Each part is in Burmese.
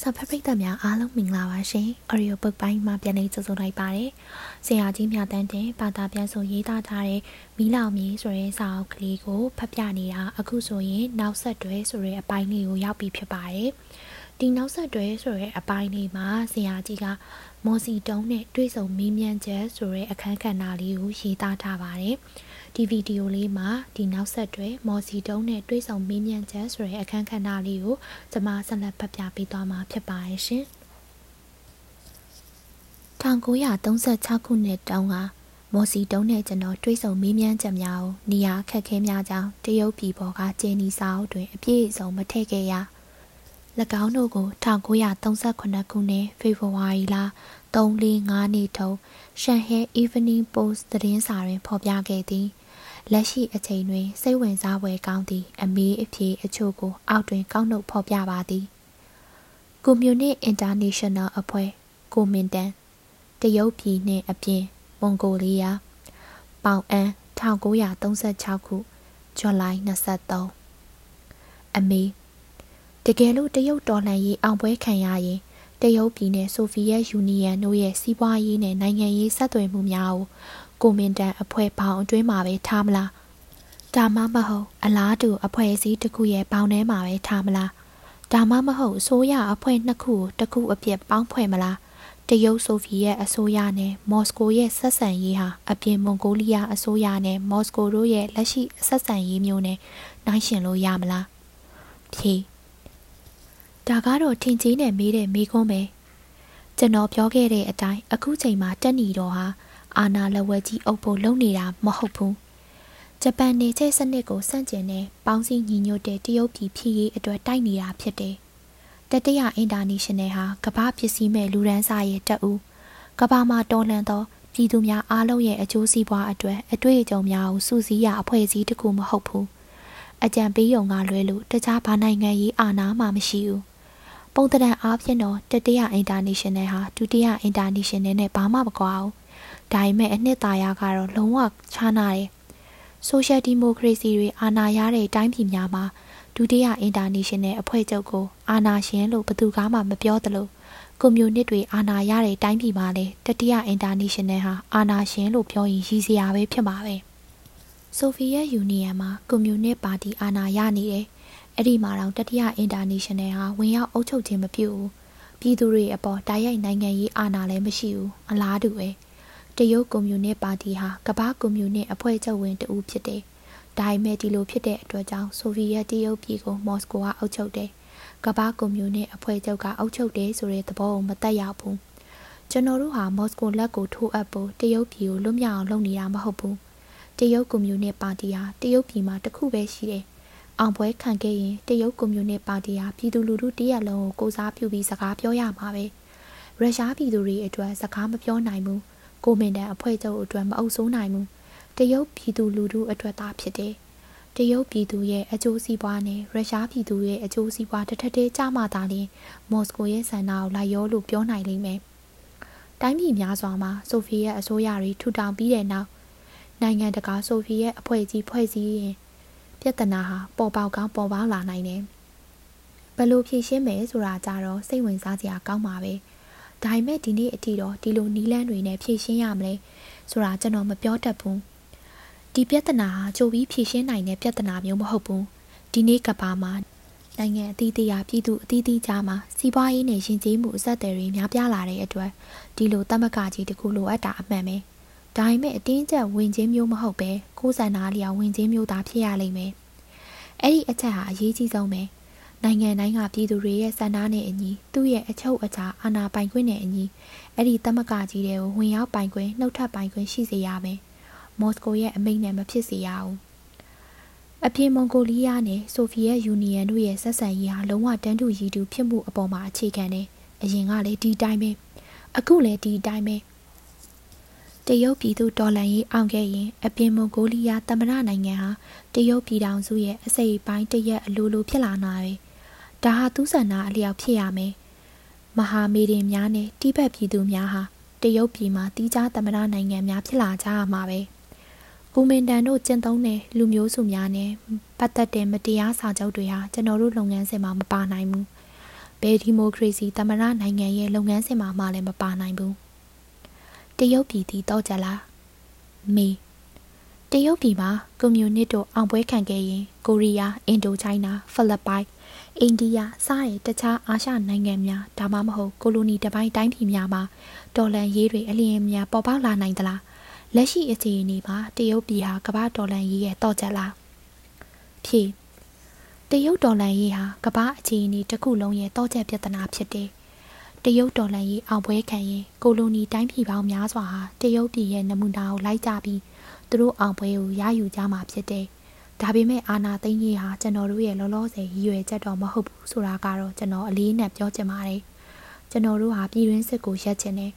စာဖတ်ပရိသတ်များအားလုံးမင်္ဂလာပါရှင်။ Audio Book ပိုင်းမှာပြန်လည်ကြိုဆိုလိုက်ပါတယ်။ဆရာကြီးမြတ်တန်းတင်ဘာသာပြန်ဆိုရေးသားထားတဲ့မီးလောင်မြေဆိုတဲ့စာအုပ်ကလေးကိုဖတ်ပြနေတာအခုဆိုရင်နောက်ဆက်တွဲဆိုတဲ့အပိုင်းလေးကိုရောက်ပြီဖြစ်ပါတယ်။ဒီနောက်ဆက်တွဲဆိုတဲ့အပိုင်းလေးမှာဆရာကြီးကမော်စီတုံးနဲ့တွေ့ဆုံမင်းမြန်းချက်ဆိုတဲ့အခန်းကဏ္ဍလေးကိုရေးသားထားပါတယ်။ ဒီဗီဒီယိုလေးမှာဒီနောက်ဆက်တွဲမော်စီတုံးနဲ့တွဲဆောင်မင်းမြန်ချက်ဆိုတဲ့အခန်းကဏ္ဍလေးကိုကျွန်မဆက်လက်ဖတ်ပြပေးသွားမှာဖြစ်ပါရဲ့ရှင်1936ခုနှစ်တုန်းကမော်စီတုံးနဲ့ကျွန်တော်တွဲဆောင်မင်းမြန်ချက်များကိုနေရာခက်ခဲများကြောင်းတရုတ်ပြည်ပေါ်ကကျေနီစာအုပ်တွင်အပြည့်အစုံမထည့်ခဲ့ရ၎င်းတို့ကို1938ခုနှစ်ဖေဖော်ဝါရီလ3-5နေ့ထုံးရှန်ဟဲ Evening Post သတင်းစာတွင်ဖော်ပြခဲ့သည်။ လက်ရှိအချိန်တွင် စိတ်ဝင်စားဖွယ်ကောင်းသည့်အမေးအဖြေအချို့ကို အောက်တွင် ကောက်နှုတ်ဖော်ပြပါသည်ကွန်မြူနတီအင်တာနေရှင်နယ်အဖွဲ့ကိုမင်တန်တရုတ်ပြည်နှင့်အပြင်မွန်ဂိုလီးယားပေါင်အန်1936ခုဇွန်လ23အမေတကယ်လို့တရုတ်တော်လှန်ရေးအောင်ပွဲခံရရင်တရုတ်ပြည်နဲ့ဆိုဗီယက်ယူနီယံတို့ရဲ့စီးပွားရေးနဲ့နိုင်ငံရေးဆက်သွယ်မှုများကို ကိုမင်တန်အဖွဲ့ပေါင်းအတွင်းမှာပဲထားမလားဒါမှမဟုတ်အလားတူအဖွဲ့အစည်းတစ်ခုရဲ့ပေါင်းထဲမှာပဲထားမလားဒါမှမဟုတ်အစိုးရအဖွဲ့နှစ်ခုကိုတစ်ခုအပြစ်ပေါင်းဖွဲ့မလားတရုတ်ဆိုဗီယက်အစိုးရနဲ့မော်စကိုရဲ့ဆက်ဆံရေးဟာအပြင်မွန်ဂိုလီးယားအစိုးရနဲ့မော်စကိုတို့ရဲ့လက်ရှိဆက်ဆံရေးမျိုးနဲ့နှိုင်းယှဉ်လို့ရမလားဖြေဒါကတော့ထင်ကြီးနဲ့မေးတဲ့မေးခွန်းပဲကျွန်တော်ပြောခဲ့တဲ့အတိုင်းအခုချိန်မှာတက်နီတော်ဟာ အာနာလက်ဝဲကြီးအုပ်ဖို့လုပ်နေတာမဟုတ်ဘူးဂျပန်နေချဲစနစ်ကိုစန့်ကျင်တဲ့ပေါင်းစည်းညီညွတ်တဲ့တရုတ်ပြည်ဖြစ်ရေးအတွက်တိုက်နေတာဖြစ်တယ်တတရအင်တာနေရှင်နယ်ဟာကမ္ဘာပစ္စည်းမဲ့လူရန်စားရဲ့တက်ဦးကမ္ဘာမှာတော်လှန်သောပြည်သူများအားလုံးရဲ့အကျိုးစီးပွားအတွက်အတွေ့အကြုံများကိုစုစည်းရအဖွဲ့အစည်းတစ်ခုမဟုတ်ဘူးအကြံပေးရုံကလွဲလို့တခြားဘာနိုင်ငံရေးအာဏာမှမရှိဘူးပုံတံအားဖြင့်တော့တတိယအင်တာနေရှင်နယ်ဟာဒုတိယအင်တာနေရှင်နယ်နဲ့ဘာမှမကွာဘူး ဒါပေမဲ့အနှစ်သာရကတော့လုံးဝခြားနာတယ်ဆိုရှယ်ဒီမိုကရေစီတွေအာဏာရတဲ့တိုင်းပြည်များမှာဒုတိယအင်တာနေရှင်နယ်အဖွဲ့ချုပ်ကိုအာဏာရှင်လို့ဘယ်သူမှမပြောသလိုကွန်မြူနစ်တွေအာဏာရတဲ့တိုင်းပြည်မှာလည်းတတိယအင်တာနေရှင်နယ်ဟာအာဏာရှင်လို့ပြောရင်ရည်စရာပဲဖြစ်မှာပဲဆိုဗီယက်ယူနီယံမှာကွန်မြူနစ်ပါတီအာဏာရနေတယ်အဲ့ဒီမှာတော့တတိယအင်တာနေရှင်နယ်ဟာဝင်ရောက်အုပ်ချုပ်ခြင်းမပြုဘူးပြည်သူတွေအပေါ်တိုက်ရိုက်နိုင်ငံရေးအာဏာလည်းမရှိဘူးအလားတူပဲ တရုတ်ကွန်မြူနစ်ပါတီဟာကမ္ဘာကွန်မြူနစ်အဖွဲ့ချုပ်ဝင်တဦးဖြစ်တယ်။ဒါပေမဲ့ဒီလိုဖြစ်တဲ့အတွက်ကြောင့်ဆိုဗီယက်တရုတ်ပြည်ကိုမော်စကိုကအုပ်ချုပ်တယ်။ကမ္ဘာကွန်မြူနစ်အဖွဲ့ချုပ်ကအုပ်ချုပ်တယ်ဆိုတဲ့သဘောကိုမတက်ရောက်ဘူး။ကျွန်တော်တို့ဟာမော်စကိုလက်ကိုထိုးအပ်ဖို့တရုတ်ပြည်ကိုလွတ်မြောက်အောင်လုပ်နေတာမဟုတ်ဘူး။တရုတ်ကွန်မြူနစ်ပါတီဟာတရုတ်ပြည်မှာတခုပဲရှိတယ်။အောင်ပွဲခံခဲ့ရင်တရုတ်ကွန်မြူနစ်ပါတီဟာပြည်သူလူထုတရက်လုံးကိုကိုစားပြုပြီးစကားပြောရမှာပဲ။ရုရှားပြည်သူတွေအတွက်စကားမပြောနိုင်ဘူး။ ကိုမင်တန်အဖွဲ့ချုပ်အတွက်မအုပ်စိုးနိုင်ဘူးတရုတ်ပြည်သူလူထုအတွက်သာဖြစ်တယ်တရုတ်ပြည်သူရဲ့အကျိုးစီးပွားနဲ့ရုရှားပြည်သူရဲ့အကျိုးစီးပွားတစ်ထက်တည်းကြမှသာလျှင်မော်စကိုရဲ့ဆန္ဒကိုလိုက်ရောလို့ပြောနိုင်လိမ့်မယ်တိုင်းပြည်များစွာမှာဆိုဗီယက်အစိုးရတွေထူထောင်ပြီးတဲ့နောက်နိုင်ငံတကာဆိုဗီယက်အဖွဲ့ကြီးဖွဲ့စည်းရင်ပြဿနာဟာပေါ်ပေါက်ကောင်းပေါ်ပေါက်လာနိုင်တယ်ဘယ်လိုဖြေရှင်းမယ်ဆိုတာကြတော့စိတ်ဝင်စားစရာကောင်းပါပဲ။ ဒါပေမဲ့ဒီနေ့အထိတော့ဒီလိုနီးလန်းတွေနဲ့ဖြည့်ရှင်းရမလဲဆိုတာကျွန်တော်မပြောတတ်ဘူးဒီပြဿနာဟာကြိုပြီးဖြည့်ရှင်းနိုင်တဲ့ပြဿနာမျိုးမဟုတ်ဘူးဒီနေ့ကဘာမှာနိုင်ငံအသီးသီးရာပြည်သူအသီးသီးကြားမှာစီးပွားရေးနဲ့ရှင်ကျေးမှုအဆက်အသွယ်တွေများပြားလာတဲ့အတွက်ဒီလိုတမကကြီးတခုလိုအပ်တာအမှန်ပဲဒါပေမဲ့အတင်းကျပ်ဝင်ချင်းမျိုးမဟုတ်ပဲကိုယ်စံနာလျောက်ဝင်ချင်းမျိုးသာဖြစ်ရလိမ့်မယ်အဲ့ဒီအချက်ဟာအရေးကြီးဆုံးပဲ နိုင်ငံတိုင်းကပြည်သူတွေရဲ့စံနာနဲ့အညီသူ့ရဲ့အချုပ်အခြာအာဏာပိုင်ခွင့်နဲ့အညီအဲ့ဒီတမကကြီးတွေကိုဝင်ရောက်ပိုင်ခွင့်နှုတ်ထပ်ပိုင်ခွင့်ရှိစေရမယ်။မော်စကိုရဲ့အမိန့်နဲ့မဖြစ်စေရဘူး။အပြင်မွန်ဂိုလီးယားနဲ့ဆိုဗီယက်ယူနီယံတို့ရဲ့ဆက်ဆံရေးဟာလုံးဝတန်းတူရည်တူဖြစ်မှုအပေါ်မှာအခြေခံတယ်။အရင်ကလည်းဒီတိုင်းပဲ။အခုလည်းဒီတိုင်းပဲ။တရုတ်ပြည်သူဒေါ်လာရေးအောင်ခဲ့ရင်အပြင်မွန်ဂိုလီးယားသမ္မတနိုင်ငံဟာတရုတ်ပြည်ထောင်စုရဲ့အစိပ်ပိုင်းတရက်အလိုလိုဖြစ်လာနာပဲ ဒါဟာသူးဆန္ဒအလျောက်ဖြစ်ရမယ်မဟာမေဒင်များနဲ့တိဘက်ပြည်သူများဟာတရုတ်ပြည်မှာတီးခြားသမ္မတနိုင်ငံများဖြစ်လာကြရမှာပဲကူမင်တန်တို့ကျင့်သုံးတဲ့လူမျိုးစုများနဲ့ပတ်သက်တဲ့မတရားစာချုပ်တွေဟာကျွန်တော်တို့လုပ်ငန်းစဉ်မှာမပါနိုင်ဘူးဘယ်ဒီမိုကရေစီသမရနိုင်ငံရဲ့လုပ်ငန်းစဉ်မှာမှလည်းမပါနိုင်ဘူးတရုတ်ပြည်သည်တော့ကြလားမေတရုတ်ပြည်မှာကွန်မြူနစ်တို့အောင်ပွဲခံခဲ့ရင်ကိုရီးယားအင်ဒိုချိုင်းနာဖိလစ်ပိုင် အိန္ဒိယစတဲ့တခြားအာရှနိုင်ငံများဒါမှမဟုတ်ကိုလိုနီတပိုင်းတိုင်းပြည်များမှာဒေါ်လန်ရေးတွေအလျင်များပေါ်ပေါက်လာနိုင်သလားလက်ရှိအခြေအနေမှာတရုတ်ပြည်ဟာကမ္ဘာဒေါ်လန်ရေးရဲ့တော့ချက်လားဖြေတရုတ်ဒေါ်လန်ရေးဟာကမ္ဘာအခြေအနေတစ်ခုလုံးရဲ့တော့ချက်ပြဿနာဖြစ်တယ်တရုတ်ဒေါ်လန်ရေးအောင်ပွဲခံရင်ကိုလိုနီတိုင်းပြည်ပေါင်းများစွာဟာတရုတ်ပြည်ရဲ့နမူနာကိုလိုက်ကြပြီးသူတို့အောင်ပွဲကိုရယူကြမှာဖြစ်တယ် ဒါပေမဲ့အာနာသိန်းကြီးဟာကျွန်တော်တို့ရဲ့လောလောဆယ်ရည်ရွယ်ချက်တော့မဟုတ်ဘူးဆိုတာကတော့ကျွန်တော်အလေးနဲ့ပြောချင်ပါတယ်ကျွန်တော်တို့ဟာပြည်တွင်းစစ်ကိုရက်ချင်တယ်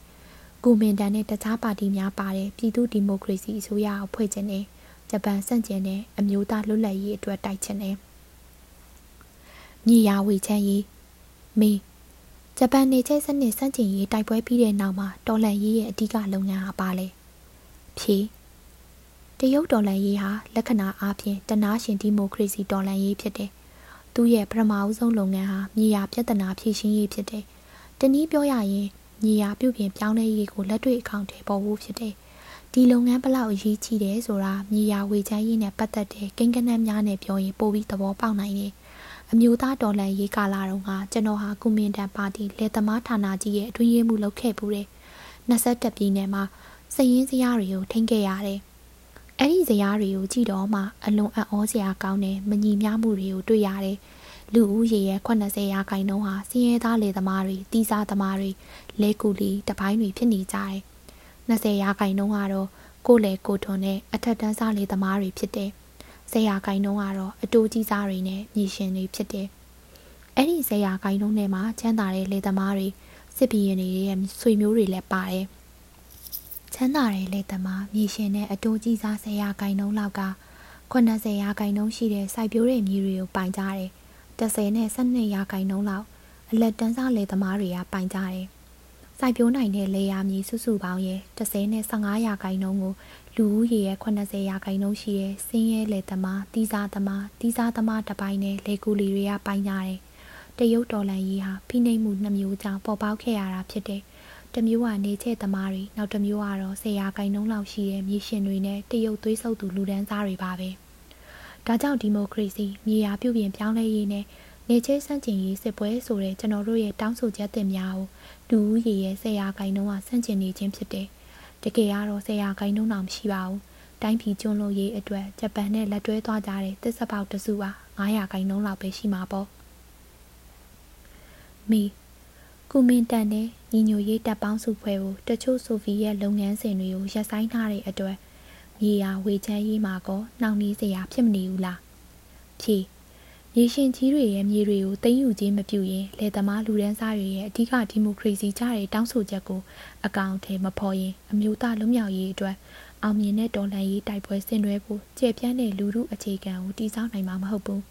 ကိုမင်တန်နဲ့တခြားပါတီများပါတယ်ပြည်သူဒီမိုကရေစီအစိုးရကိုဖွဲ့ချင်တယ်ဂျပန်စန့်ကျင်တဲ့အမျိုးသားလွတ်လပ်ရေးအတွက်တိုက်ချင်တယ်မြေယာဝေချမ်းရေးမေဂျပန်နေချိတ်စနစ်စန့်ကျင်ရေးတိုက်ပွဲပြီးတဲ့နောက်မှာတော်လန်ရေးရဲ့အဓိကလုပ်ငန်းဟာပါလေဖြေ တရုတ်ဒေါ်လာရေးဟာလက္ခဏာအားဖြင့်တနာရှင်ဒီမိုကရေစီဒေါ်လာရေးဖြစ်တယ်။သူ့ရဲ့ပထမအဆုံးလုပ်ငန်းဟာမြေယာပြဿနာဖြေရှင်းရေးဖြစ်တယ်။တနည်းပြောရရင်မြေယာပြုပြင်ပြောင်းလဲရေးကိုလက်တွေ့အကောင့်ထဲပေါ်ဖို့ဖြစ်တယ်။ဒီလုပ်ငန်းဘလောက်အရေးကြီးတယ်ဆိုတာမြေယာဝေချမ်းရေးနဲ့ပတ်သက်တဲ့ကိန်းဂဏန်းများနဲ့ပြောရင်ပိုပြီးသဘောပေါက်နိုင်တယ်။အမျိုးသားဒေါ်လာရေးကာလာတုန်းကကျွန်တော်ဟာကုမင်တန်ပါတီလေသမားဌာနကြီးရဲ့အတွင်းရေးမှူးလုပ်ခဲ့ပူတယ်။21ပြည်နယ်မှာစည်ရင်းစရာတွေကိုထိန်းခဲ့ရတယ်။ အဲ့ဒီဇယားတွေကိုကြည့်တော့မှအလွန်အံ့ဩစရာကောင်းတဲ့မညီမျှမှုတွေကိုတွေ့ရတယ်။လူဦးရေရဲ့80ရာခိုင်နှုန်းဟာစည်ရဲသားလေသမားတွေတီးစားသမားတွေလဲကူလီတပိုင်းတွေဖြစ်နေကြတယ်။20ရာခိုင်နှုန်းကတော့ကိုလေကိုထွန်နဲ့အထက်တန်းစားလေသမားတွေဖြစ်တယ်။10ရာခိုင်နှုန်းကတော့အတိုးကြီးစားတွေနဲ့မြေရှင်တွေဖြစ်တယ်။အဲ့ဒီ10ရာခိုင်နှုန်းထဲမှာချမ်းသာတဲ့လေသမားတွေစစ်ဘီရင်တွေရဲ့ဆွေမျိုးတွေလည်းပါတယ်။ချ မ်းသာတဲ့လက်သမားမြေရှင်နဲ့အတိုးကြီးစားဆရာဂိုင်နှုံးလောက်က80ရာဂိုင်နှုံးရှိတဲ့စိုက်ပျိုးတဲ့မြေတွေကိုပိုင်ကြတယ်30နဲ့12ရာဂိုင်နှုံးလောက်အလက်တန်းစားလက်သမားတွေကပိုင်ကြတယ်စိုက်ပျိုးနိုင်တဲ့လေယာမြေစုစုပေါင်းရဲ့30နဲ့15ရာဂိုင်နှုန်းကိုလူဦးရေရဲ့80ရာခိုင်နှုန်းရှိတဲ့စင်းရဲလေသမားတီးစားသမားတီးစားသမားတပိုင်းနဲ့လေကူလီတွေကပိုင်ကြတယ်။တရုတ်တော်လန်ကြီးဟာဖိနှိပ်မှုနှမျိုးကြောင့်ပေါ်ပေါက်ခဲ့ရတာဖြစ်တယ် တမျိုးကနေချက်သမားတွေနောက်တမျိုးကတော့ဆရာကိုင်နှုံးလောက်ရှိတဲ့မြေရှင်တွေနဲ့တရုတ်သွေးဆုပ်သူလူဒန်းစားတွေပါပဲဒါကြောင့်ဒီမိုကရေစီမြေယာပြုပြင်ပြောင်းလဲရေးနဲ့နေချေစန့်ကျင်ရေးစစ်ပွဲဆိုတဲ့ကျွန်တော်တို့ရဲ့တောင်းဆိုချက်တင်များကိုလူဦးရေရဲ့ဆရာကိုင်နှုံးကဆန့်ကျင်နေခြင်းဖြစ်တယ်တကယ်ကတော့ဆရာကိုင်နှုံးတော့မရှိပါဘူးတိုင်းပြည်ကျွန်းလို့ရေးအတွက်ဂျပန်နဲ့လက်တွဲသွားကြတဲ့တစ်စပေါက်တစုပါ900ခိုင်နှုန်းလောက်ပဲရှိမှာပေါ့မီကုမင်တန်နဲ့ ညီညွတ်ရေးတပ်ပေါင်းစုဖွဲ့ကိုတချို့ဆိုဗီယက်လုပ်ငန်းစဉ်တွေကိုရပ်ဆိုင်းထားတဲ့အတွက်မြေယာဝေချမ်းရေးမှာကောနှောင့်နှေးစရာဖြစ်မနေဘူးလားဖြေမြေရှင်ကြီးတွေရဲ့မြေတွေကိုသိမ်းယူခြင်းမပြုရင်လယ်သမားလူဒန်းစားတွေရဲ့အဓိကဒီမိုကရေစီကြတဲ့တောင်းဆိုချက်ကိုအကောင့်ထဲမဖော်ရင်အမျိုးသားလွတ်မြောက်ရေးအတွက်အောင်မြင်တဲ့တော်လှန်ရေးတိုက်ပွဲဆင်နွှဲဖို့ကြည်ပြန့်တဲ့လူမှုအခြေခံကိုတည်ဆောက်နိုင်မှာမဟုတ်ဘူး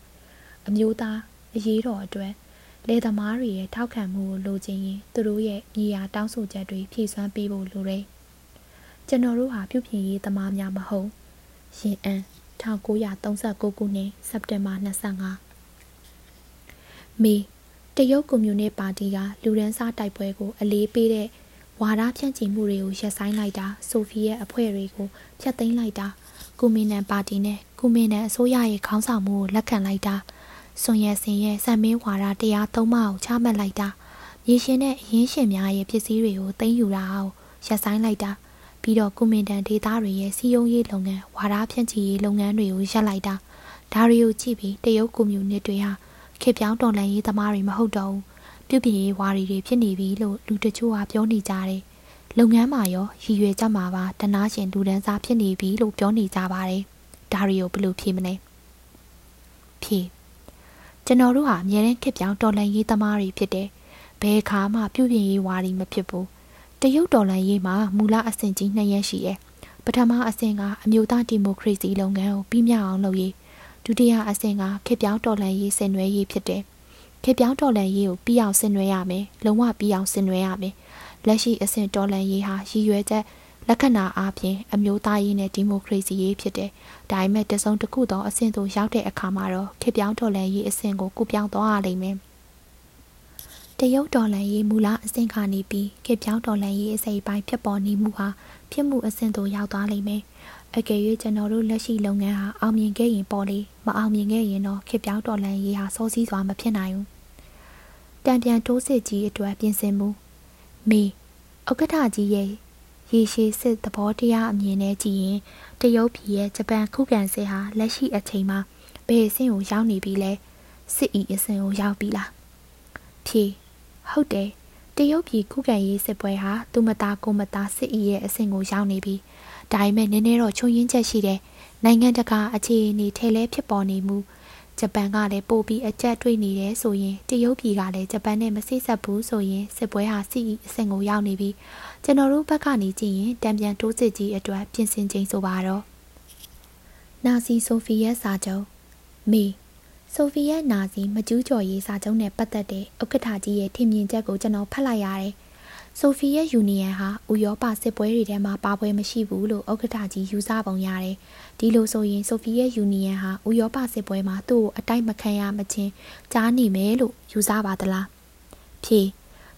အမျိုးသားအရေးတော်အတွက် လယ်သမားတွေရဲ့ထောက်ခံမှုကိုလိုချင်ရင်သူတို့ရဲ့မြေယာတောင်းဆိုချက်တွေဖြည့်စွမ်းပေးဖို့လိုတယ်။ကျွန်တော်တို့ဟာပြုပြင်ရေးသမားများမဟုတ်ရင်အန်1939ခုနှစ်စက်တင်ဘာ25မေတရုတ်ကွန်မြူနစ်ပါတီကလူရန်စားတိုက်ပွဲကို အလေးပေးတဲ့ဝါဒဖြန့်ချီမှုတွေကိုရပ်ဆိုင်းလိုက်တာဆိုဗီယက်အဖွဲ့တွေကိုဖျက်သိမ်းလိုက်တာကွန်မြူနစ်ပါတီနဲ့ကွန်မြူနစ်အစိုးရရဲ့ခေါင်းဆောင်မှုကိုလက်ခံလိုက်တာ စွန်ရဲစင်ရဲ့စံမင်းဝါဒတရားသုံးပါးကိုချမှတ်လိုက်တာရေရှင်နဲ့အရင်းရှင်များရဲ့ပစ္စည်းတွေကိုသိမ်းယူတာအောင်ရပ်ဆိုင်းလိုက်တာပြီးတော့ကွန်မန်တန်ဒေသတွေရဲ့စီယုံရေးလုပ်ငန်းဝါဒဖြန့်ချီရေးလုပ်ငန်းတွေကိုရပ်လိုက်တာဒါတွေကိုကြည့်ပြီးတရုတ်ကွန်မြူနစ်တွေဟာခေပြောင်းတော်လှန်ရေးသမားတွေမဟုတ်တော့ဘူးပြုပြင်ရေးဝါရီတွေဖြစ်နေပြီလို့လူတချို့ကပြောနေကြတယ်လုပ်ငန်းမှာရောရည်ရွယ်ချက်မှာပါတနာရှင်လူဒန်းစားဖြစ်နေပြီလို့ပြောနေကြပါတယ်ဒါတွေကိုဘယ်လိုဖြေမလဲဖြေ ကျွန်တော်တို့ဟာအမြဲတမ်းခက်ပြောင်းတော်လှန်ရေးသမားတွေဖြစ်တယ်။ဘယ်ခါမှပြုပြင်ရေးဝါဒီမဖြစ်ဘူး။တရုတ်တော်လှန်ရေးမှာမူလအဆင့်ကြီးနှစ်ရက်ရှိတယ်။ပထမအဆင့်ကအမျိုးသားဒီမိုကရေစီလုပ်ငန်းကိုပြီးမြောက်အောင်လုပ်ရေး။ဒုတိယအဆင့်ကခက်ပြောင်းတော်လှန်ရေးဆင်နွှဲရေးဖြစ်တယ်။ခက်ပြောင်းတော်လှန်ရေးကိုပြီးအောင်ဆင်နွှဲရမယ်။လုံးဝပြီးအောင်ဆင်နွှဲရမယ်။လက်ရှိအဆင့်တော်လှန်ရေးဟာရည်ရွယ်ချက် လက္ခဏာအားဖြင့်အမျိုးသားရေးနဲ့ဒီမိုကရေစီရေးဖြစ်တယ်။ဒါပေမဲ့တစုံတစ်ခုသောအဆင့်သို့ရောက်တဲ့အခါမှာတော့ခေပြောင်းတော်လှန်ရေးအဆင့်ကိုကုပြောင်းသွားရလိမ့်မယ်။တရုတ်ဒေါ်လာရေးမူလအဆင့်ကနေပြီးခေပြောင်းဒေါ်လာရေးအစိပ်ပိုင်းဖြစ်ပေါ်နေမှုဟာဖြစ်မှုအဆင့်သို့ရောက်သွားလိမ့်မယ်။အကယ်၍ကျွန်တော်တို့လက်ရှိလုပ်ငန်းဟာအောင်မြင်ခဲ့ရင်ပေါ်လေမအောင်မြင်ခဲ့ရင်တော့ခေပြောင်းဒေါ်လာရေးဟာစောစီးစွာမဖြစ်နိုင်ဘူး။တံပြန်တိုးစစ်ကြီးအတွက်ပြင်ဆင်မှုမေဥက္ကဋ္ဌကြီးရဲ့ ရေရှည်စစ်သဘောတရားအမြင်နဲ့ကြည့်ရင်တရုတ်ပြည်ရဲ့ဂျပန်ခုခံစစ်ဟာလက်ရှိအချိန်မှာဘယ်အဆင့်ကိုရောက်နေပြီလဲစစ်ဤအဆင့်ကိုရောက်ပြီလားဖြေဟုတ်တယ်တရုတ်ပြည်ခုခံရေးစစ်ပွဲဟာသူမသားကိုမသားစစ်ဤရဲ့အဆင့်ကိုရောက်နေပြီဒါပေမဲ့နည်းနည်းတော့ချုံရင်းချက်ရှိတယ်နိုင်ငံတကာအခြေအနေထဲလဲဖြစ်ပေါ်နေမှုဂျပန်ကလည်းပို့ပြီးအကြက်တွေ့နေတယ်ဆိုရင်တရုတ်ပြည်ကလည်းဂျပန်နဲ့မဆိတ်ဆက်ဘူးဆိုရင်စစ်ပွဲဟာစီအဆင့်ကိုရောက်နေပြီ ကျွန်တော်တို့ဘက်ကနေကြည့်ရင်တံပြန်တိုးစစ်ကြီးအတွက်ပြင်ဆင်ချိန်ဆိုပါတော့နာစီဆိုဖီယက်စာချုပ်မေဆိုဖီယက်နာဇီမကျူးကျော်ရေးစာချုပ်နဲ့ပတ်သက်တဲ့ဥက္ကဋ္ဌကြီးရဲ့ထင်မြင်ချက်ကိုကျွန်တော်ဖတ်လိုက်ရတယ်။ဆိုဖီယက်ယူနီယံဟာဥရောပစစ်ပွဲတွေထဲမှာပါပွဲမရှိဘူးလို့ဥက္ကဋ္ဌကြီးယူဆပုံရတယ်။ဒီလိုဆိုရင်ဆိုဖီယက်ယူနီယံဟာဥရောပစစ်ပွဲမှာသူ့ကိုအတိုက်မခံရမချင်းကြားနေမယ်လို့ယူဆပါသလား။ဖြေ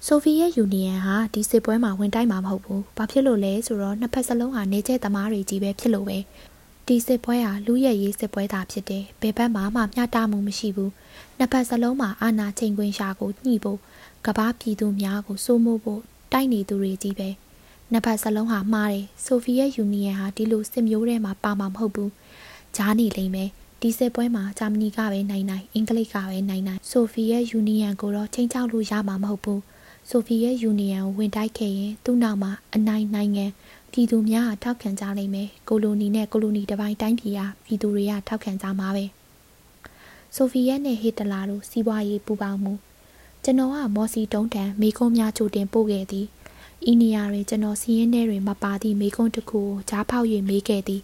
ဆိုဗီယက်ယူနီယံဟာဒီစစ်ပွဲမှာဝင်တိုက်မှာမဟုတ်ဘူး။ဘာဖြစ်လို့လဲဆိုတော့နှစ်ဖက်စလုံးဟာနေကျဲသမားတွေကြီးပဲဖြစ်လို့ပဲ။ဒီစစ်ပွဲဟာလူရဲ့ရေးစစ်ပွဲသာဖြစ်တယ်။ဘယ်ဘက်မှမှမျှတမှုမရှိဘူး။နှစ်ဖက်စလုံးမှာအာဏာချိန်ခွင်ရှာကိုညှိဖို့ကဘာပြည်သူများကိုစိုးမိုးဖို့တိုက်နေသူတွေကြီးပဲ။နှစ်ဖက်စလုံးဟာမှားတယ်။ဆိုဗီယက်ယူနီယံဟာဒီလိုစစ်မျိုးထဲမှာပါမှာမဟုတ်ဘူး။ဂျားနေလိမ့်မယ်။ဒီစစ်ပွဲမှာဂျာမနီကပဲနိုင်နိုင်အင်္ဂလိပ်ကပဲနိုင်နိုင်ဆိုဗီယက်ယူနီယံကိုတော့ချိန်ချောက်လို့ရမှာမဟုတ်ဘူး။ ဆိုဗီယက်ယူနီယံကိုဝင်တိုက်ခဲ့ရင်သူ့နောက်မှာအနိုင်နိုင်ငံပြည်သူများထောက်ခံကြလိမ့်မယ်ကိုလိုနီနဲ့ကိုလိုနီတပိုင်းတိုင်းပြည်ဟာပြည်သူတွေကထောက်ခံကြမှာပဲဆိုဖီယက်နဲ့ဟစ်တလာတို့စီးပွားရေးပူးပေါင်းမှုကျွန်တော်ကမော်စီတုံးတန်မိကုန်းများချိုတင်ပို့ခဲ့သည်ဤနေရာတွင်ကျွန်တော်စီးရင်ထဲတွင်မပါသည့်မိကုန်းတစ်ခုကိုကြားဖောက်၍မေးခဲ့သည်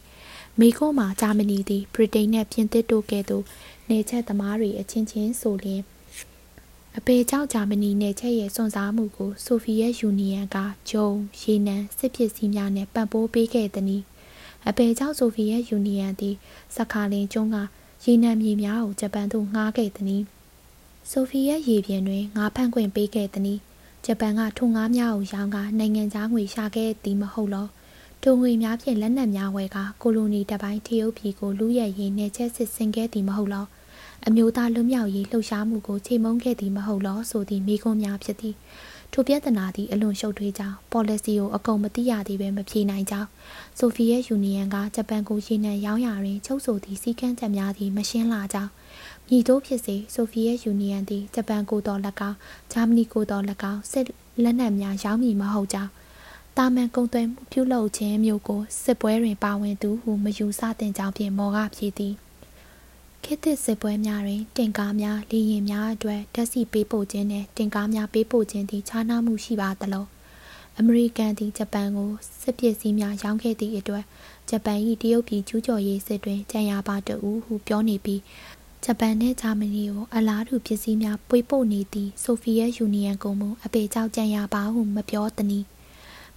မိကုန်းမှာဂျာမနီသည်ဗြိတိန်နှင့်ပြင်သစ်တို့ကဲ့သို့နေချက်သမားတွေအချင်းချင်းဆိုလျင် အပေကြောင့်ဂျာမနီနယ်ချက်ရဲ့စွန့်စားမှုကိုဆိုဗီယက်ယူနီယံကဂျုံရေနံစစ်ပစ္စည်းများနဲ့ပံ့ပိုးပေးခဲ့သည်။အပေကြောင့်ဆိုဗီယက်ယူနီယံသည်စခါလင်ကျွန်းကရေနံမြေများကိုဂျပန်သို့ငှားခဲ့သည်။ဆိုဗီယက်ရေပြင်တွင်ငါးဖန့်ခွင့်ပေးခဲ့သည်။ဂျပန်ကထိုငါးများကိုရောင်းကနိုင်ငံသားငွေရှာခဲ့သည်မဟုတ်လော။ထိုငွေများဖြင့်လက်နက်များဝယ်ကကိုလိုနီတပိုင်းတရုတ်ပြည်ကိုလူရဲရင်နယ်ချက်စစ်ဆင်ခဲ့သည်မဟုတ်လော။ အမျိုးသားလွတ်မြောက်ရေးလှုပ်ရှားမှုကိုချိန်မုံခဲ့သည်မဟုတ်လောဆိုသည့်မိကွန်းများဖြစ်သည်ထိုပြဿနာသည်အလွန်ရှုပ်ထွေးကြောင်း policy ကိုအကုန်မသိရသေးပဲမဖြေနိုင်ကြောင်းဆိုဗီယက်ယူနီယံကဂျပန်ကိုရေနံရောင်းရတွင်ချုပ်ဆိုသည့်စည်းကမ်းချက်များသည်မရှင်းလာကြောင်းမြည်တို့ဖြစ်စေဆိုဗီယက်ယူနီယံသည်ဂျပန်ကိုတော်၎င်းဂျာမနီကိုတော်၎င်းစစ်လက်နက်များရောင်းမည်မဟုတ်ကြောင်းတာမန်ကုံသွဲမှုပြုလုပ်ခြင်းမျိုးကိုစစ်ပွဲတွင်ပါဝင်သူဟုမယူဆသင့်ကြောင်းဖြင့်မော်ကဖြေသည် ခေတ်သစ်စစ်ပွဲများတွင် တင်ကားများလေယာဉ်များအတွက်ဓာတ်ဆီပေးပို့ခြင်းနှင့်တင်ကားများပေးပို့ခြင်းသည်ခြားနားမှုရှိပါသလောအမေရိကန်သည်ဂျပန်ကိုစစ်ပစ္စည်းများရောင်းခဲ့သည့်အတွက်ဂျပန်၏တရုတ်ပြည်ကျူးကျော်ရေးစစ်တွင်ကြံရပါတအူဟုပြောနေပြီးဂျပန်နှင့်ဂျာမနီကိုအလားတူပစ္စည်းများပွေပို့နေသည့်ဆိုဗီယက်ယူနီယံကုမ္ပဏီအပေကြောက်ကြံရပါဟုမပြောသနည်း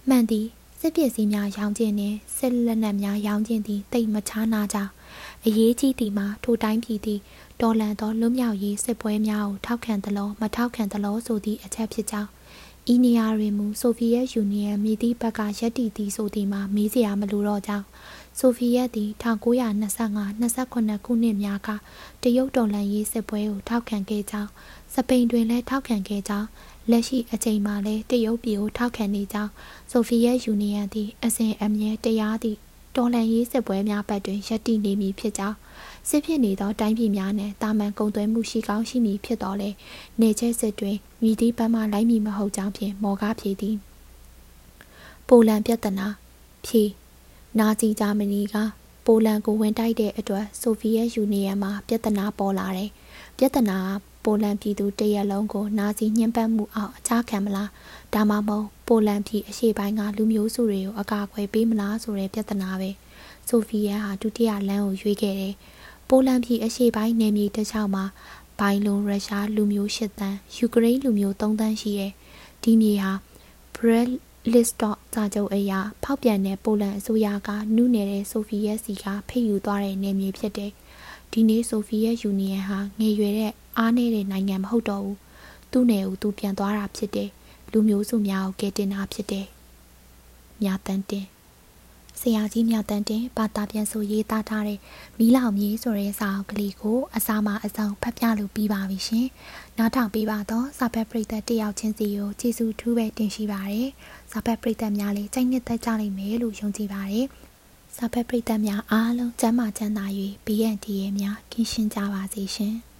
မှန်သည် စစ်ပစ္စည်းများရောင်းခြင်းနှင့်စစ်လက်နက်များရောင်းခြင်းသည်တိတ်မချားနာကြအရေးကြီးသည်မှာထိုတိုင်းပြည်သည်တော်လန်သောလွတ်မြောက်ရေးစစ်ပွဲများကိုထောက်ခံသလိုမထောက်ခံသလိုဆိုသည့်အချက်ဖြစ်ကြောင်းဤနေရာတွင်မူဆိုဗီယက်ယူနီယံမြည်သည့်ဘက်ကရက်တီသည်ဆိုသည်မှာမေးစရာမလိုတော့ကြောင်းဆိုဗီယက်သည်1925-28ခုနှစ်များကတရုတ်တော်လှန်ရေးစစ်ပွဲကိုထောက်ခံခဲ့ကြောင်းစပိန်တွင်လည်းထောက်ခံခဲ့ကြောင်း လက်ရှိအချိန်မှာလည်းတရုတ်ပြည်ကိုထောက်ခံနေကြောင်းဆိုဗီယက်ယူနီယံသည်အစဉ်အမြဲတရားသည့်တော်လှန်ရေးစစ်ပွဲများဘက်တွင်ရပ်တည်နေမည်ဖြစ်ကြောင်းစစ်ဖြစ်နေသောတိုင်းပြည်များနှင့်တာမန်ကုန်သွယ်မှုရှိကောင်းရှိမည်ဖြစ်တော်လဲနေကျဲစစ်တွင်မြည်သည့်ဘက်မှလိုက်မည်မဟုတ်ကြောင်းဖြင့်မော်ကားဖြေသည်ပိုလန်ပြဿနာဖြေနာဇီဂျာမနီကပိုလန်ကိုဝင်တိုက်တဲ့အတွက်ဆိုဗီယက်ယူနီယံမှာပြဿနာပေါ်လာတယ်ပြဿနာက ပိုလန်ပြည်သူတရက်လုံးကိုနာဇီညှဉ်းပန်းမှုအောက်အခြားခံမလားဒါမှမဟုတ်ပိုလန်ပြည်အရှေ့ပိုင်းကလူမျိုးစုတွေကိုအကာအကွယ်ပေးမလားဆိုတဲ့ပြဿနာပဲဆိုဖီယာဟာဒုတိယလမ်းကိုရွေးခဲ့တယ်ပိုလန်ပြည်အရှေ့ပိုင်းနယ်မြေတစ်ချောင်းမှာဘိုင်လွန်ရုရှားလူမျိုး၈တန်းယူကရိန်းလူမျိုး၃တန်းရှိရဲ့ဒီမြေဟာ Brest Listock စာချုပ်အရဖောက်ပြန်တဲ့ပိုလန်အစိုးရကနုနယ်တဲ့ဆိုဗီယက်စီကဖိတ်ယူသွားတဲ့နယ်မြေဖြစ်တယ် ဒီနေ့ဆိုဗီယက်ယူနီယံဟာငယ်ရွယ်တဲ့အားနည်းတဲ့နိုင်ငံမဟုတ်တော့ဘူးသူ့နယ်ကိုသူပြန်သွားတာဖြစ်တယ်လူမျိုးစုများကိုကယ်တင်တာဖြစ်တယ်မြတန်တင်ဆရာကြီးမြတန်တင်ဘာသာပြန်ဆိုရေးသားထားတဲ့မီးလောင်မြေဆိုတဲ့စာအုပ်ကလေးကိုအစာမအစုံဖတ်ပြလို့ပြီးပါပြီရှင်။နောက်ထောင်ပေးပါတော့စာဖတ်ပရိသတ်တယောက်ချင်းစီကိုကျေးဇူးထူးပဲတင်ရှိပါရယ်။စာဖတ်ပရိသတ်များလည်းကြိုက်နှစ်သက်ကြလိမ့်မယ်လို့ယုံကြည်ပါရယ်။ စာဖတ်ပရိသတ်များအားလုံးကျမ်းမာချမ်းသာ၍ BNT ရဲ့များကင်းရှင်းကြပါစေရှင်။